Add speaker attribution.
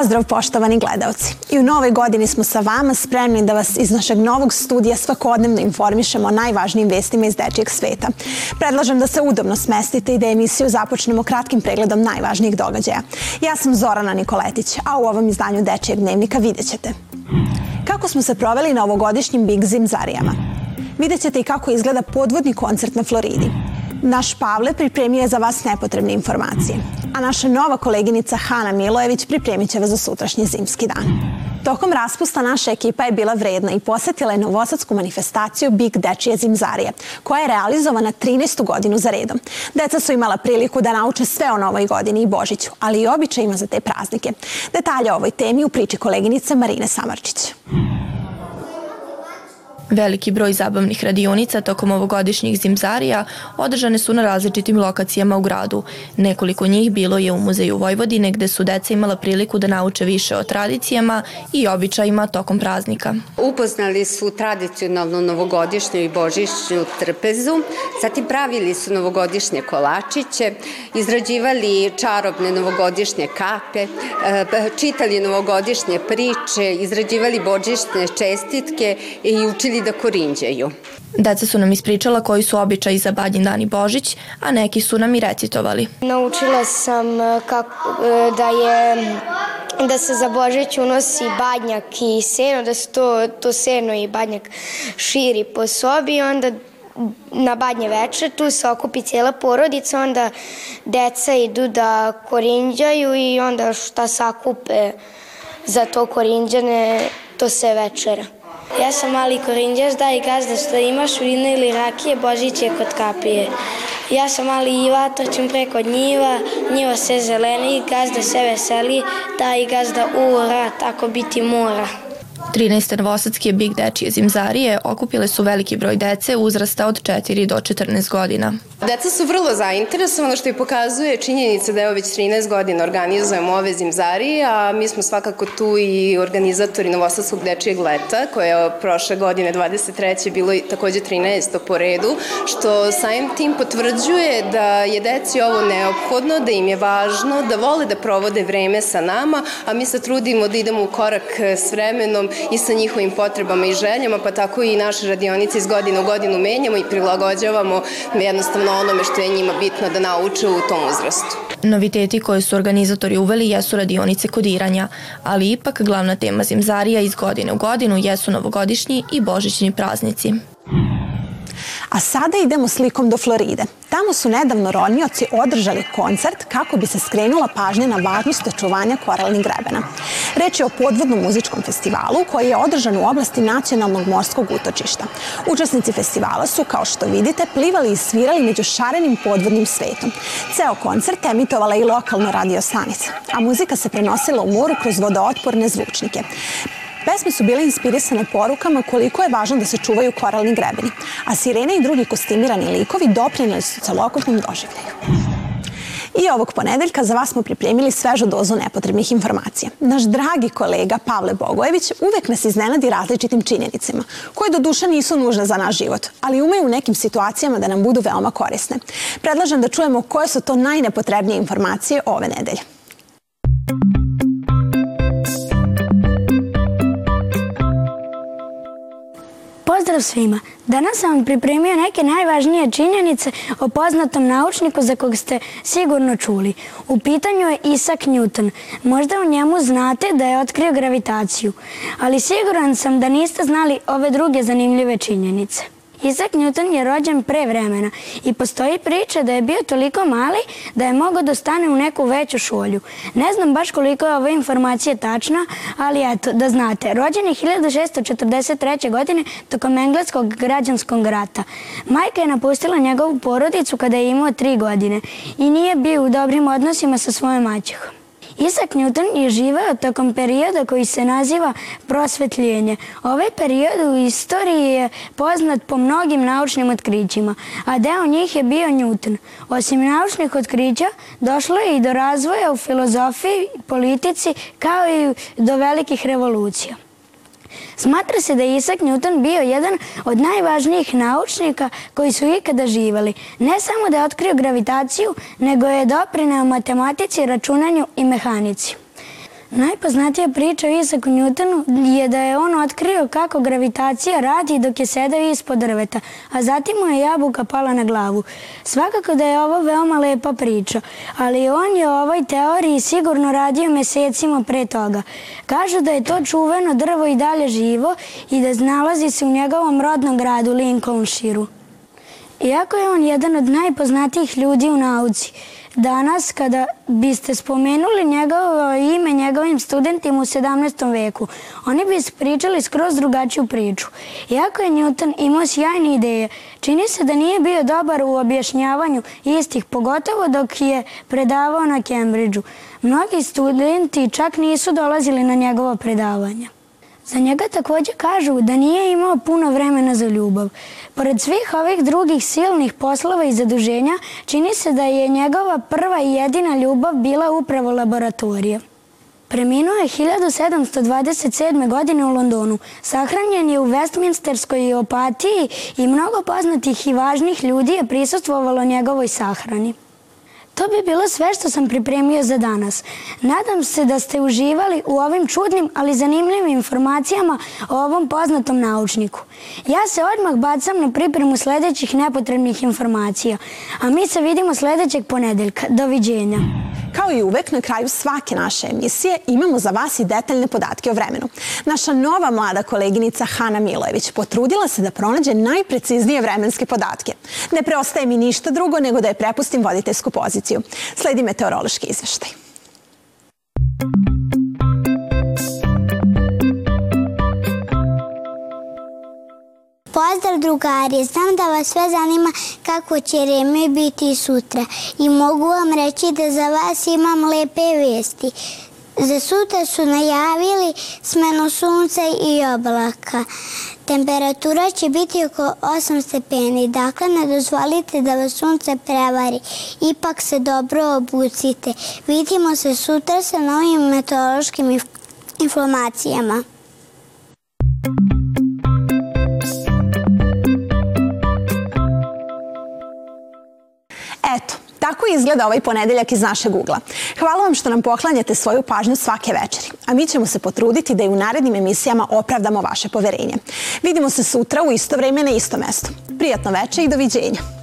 Speaker 1: Pozdrav poštovani gledalci. I u novoj godini smo sa vama spremni da vas iz našeg novog studija svakodnevno informišemo o najvažnijim vestima iz dečijeg sveta. Predlažem da se udobno smestite i da emisiju započnemo kratkim pregledom najvažnijih događaja. Ja sam Zorana Nikoletić, a u ovom izdanju Dečijeg dnevnika vidjet ćete. Kako smo se proveli na ovogodišnjim Big Zim Zarijama? Vidjet ćete i kako izgleda podvodni koncert na Floridi. Naš Pavle pripremio je za vas nepotrebne informacije, a naša nova koleginica Hana Milojević pripremit će vas za sutrašnji zimski dan. Tokom raspusta naša ekipa je bila vredna i posetila je novosadsku manifestaciju Big Dečije zimzarije, koja je realizovana 13. godinu za redom. Deca su imala priliku da nauče sve o novoj godini i Božiću, ali i običajima za te praznike. Detalje o ovoj temi u priči koleginice Marine Samarčić.
Speaker 2: Veliki broj zabavnih radionica tokom ovogodišnjih zimzarija održane su na različitim lokacijama u gradu. Nekoliko njih bilo je u Muzeju Vojvodine gde su deca imala priliku da nauče više o tradicijama i običajima tokom praznika.
Speaker 3: Upoznali su tradicionalnu novogodišnju i božićnju trpezu, zatim pravili su novogodišnje kolačiće, izrađivali čarobne novogodišnje kape, e, čitali novogodišnje priče, izrađivali božićne čestitke i učili da korinđaju.
Speaker 2: Deca su nam ispričala koji su običaji za Badnji dan i Božić, a neki su nam i recitovali.
Speaker 4: Naučila sam e, kako, e, da je da se za Božić unosi badnjak i seno, da se to, to seno i badnjak širi po sobi i onda na badnje veče, tu se okupi cijela porodica, onda deca idu da korinđaju i onda šta sakupe za to korinđane, to se večera.
Speaker 5: Ja sam mali korinđaš, daj gazda što imaš vino ili rakije, Božić je kod kapije. Ja sam mali Iva, trčim preko njiva, njiva se zeleni, gazda se veseli, daj gazda ura, tako biti mora.
Speaker 2: 13. novosadske Big Dečije zimzarije okupile su veliki broj dece uzrasta od 4 do 14 godina.
Speaker 6: Deca su vrlo zainteresovana što i pokazuje činjenica da evo već 13 godina organizujemo ove zimzarije, a mi smo svakako tu i organizatori Novosadskog dečijeg leta, koje je prošle godine 23. bilo i takođe 13. po redu, što samim tim potvrđuje da je deci ovo neophodno, da im je važno, da vole da provode vreme sa nama, a mi se trudimo da idemo u korak s vremenom i sa njihovim potrebama i željama, pa tako i naše radionice iz godine u godinu menjamo i prilagođavamo jednostavno onome što je njima bitno da nauče u tom uzrastu.
Speaker 2: Noviteti koje su organizatori uveli jesu radionice kodiranja, ali ipak glavna tema Zimzarija iz godine u godinu jesu novogodišnji i božićni praznici.
Speaker 1: A sada idemo slikom do Floride. Tamo su nedavno ronioci održali koncert kako bi se skrenula pažnja na važnost očuvanja koralnih grebena. Reč je o podvodnom muzičkom festivalu koji je održan u oblasti nacionalnog morskog utočišta. Učesnici festivala su, kao što vidite, plivali i svirali među šarenim podvodnim svetom. Ceo koncert emitovala i lokalna radio stanica, a muzika se prenosila u moru kroz vodootporne zvučnike. Pesme su bile inspirisane porukama koliko je važno da se čuvaju koralni grebeni, a sirene i drugi kostimirani likovi doprinili su celokupnom doživljaju. I ovog ponedeljka za vas smo pripremili svežu dozu nepotrebnih informacija. Naš dragi kolega Pavle Bogojević uvek nas iznenadi različitim činjenicama, koje do duše nisu nužne za naš život, ali umeju u nekim situacijama da nam budu veoma korisne. Predlažem da čujemo koje su to najnepotrebnije informacije ove nedelje.
Speaker 7: Pozdrav svima! Danas sam vam pripremio neke najvažnije činjenice o poznatom naučniku za kog ste sigurno čuli. U pitanju je Isaac Newton. Možda u njemu znate da je otkrio gravitaciju, ali siguran sam da niste znali ove druge zanimljive činjenice. Isaac Newton je rođen pre vremena i postoji priča da je bio toliko mali da je mogao da stane u neku veću šolju. Ne znam baš koliko je ova informacija tačna, ali eto, da znate, rođen je 1643. godine tokom engleskog građanskog rata. Majka je napustila njegovu porodicu kada je imao tri godine i nije bio u dobrim odnosima sa svojom maćehom. Isaac Newton je živeo tokom perioda koji se naziva prosvetljenje. Ovaj period u istoriji je poznat po mnogim naučnim otkrićima, a deo njih je bio Newton. Osim naučnih otkrića, došlo je i do razvoja u filozofiji, politici, kao i do velikih revolucija. Smatra se da je Isaac Newton bio jedan od najvažnijih naučnika koji su ikada živali. Ne samo da je otkrio gravitaciju, nego je doprineo matematici, računanju i mehanici. Najpoznatija priča o Isaku Newtonu je da je on otkrio kako gravitacija radi dok je sedao ispod drveta, a zatim mu je jabuka pala na glavu. Svakako da je ovo veoma lepa priča, ali on je o ovoj teoriji sigurno radio mesecima pre toga. Kažu da je to čuveno drvo i dalje živo i da nalazi se u njegovom rodnom gradu Lincolnshireu. Iako je on jedan od najpoznatijih ljudi u nauci, danas kada biste spomenuli njegovo ime njegovim studentima u 17. veku, oni bi pričali skroz drugačiju priču. Iako je Newton imao sjajne ideje, čini se da nije bio dobar u objašnjavanju istih, pogotovo dok je predavao na Cambridgeu. Mnogi studenti čak nisu dolazili na njegovo predavanje. Za njega takođe kažu da nije imao puno vremena za ljubav. Pored svih ovih drugih silnih poslova i zaduženja, čini se da je njegova prva i jedina ljubav bila upravo laboratorija. Preminuo je 1727. godine u Londonu. Sahranjen je u Westminsterskoj opatiji i mnogo poznatih i važnih ljudi je prisustvovalo njegovoj sahrani. To bi bilo sve što sam pripremio za danas. Nadam se da ste uživali u ovim čudnim, ali zanimljivim informacijama o ovom poznatom naučniku. Ja se odmah bacam na pripremu sledećih nepotrebnih informacija, a mi se vidimo sledećeg ponedeljka. Doviđenja.
Speaker 1: Kao i uvek, na kraju svake naše emisije imamo za vas i detaljne podatke o vremenu. Naša nova mlada koleginica Hana Milojević potrudila se da pronađe najpreciznije vremenske podatke. Ne preostaje mi ništa drugo nego da je prepustim voditeljsku poziciju. Sledi meteorološki izveštaj.
Speaker 8: Pozdrav drugari, znam da vas sve zanima kako će vreme biti sutra i mogu vam reći da za vas imam lepe vesti. Za sutra su najavili smenu sunca i oblaka. Temperatura će biti oko 8 stepeni, dakle ne dozvolite da vas sunce prevari. Ipak se dobro obucite. Vidimo se sutra sa novim meteorološkim informacijama.
Speaker 1: Izgleda ovaj ponedeljak iz našeg ugla. Hvala vam što nam poklanjate svoju pažnju svake večeri, a mi ćemo se potruditi da i u narednim emisijama opravdamo vaše poverenje. Vidimo se sutra u isto vreme na isto mesto. Prijatno veče i doviđenja.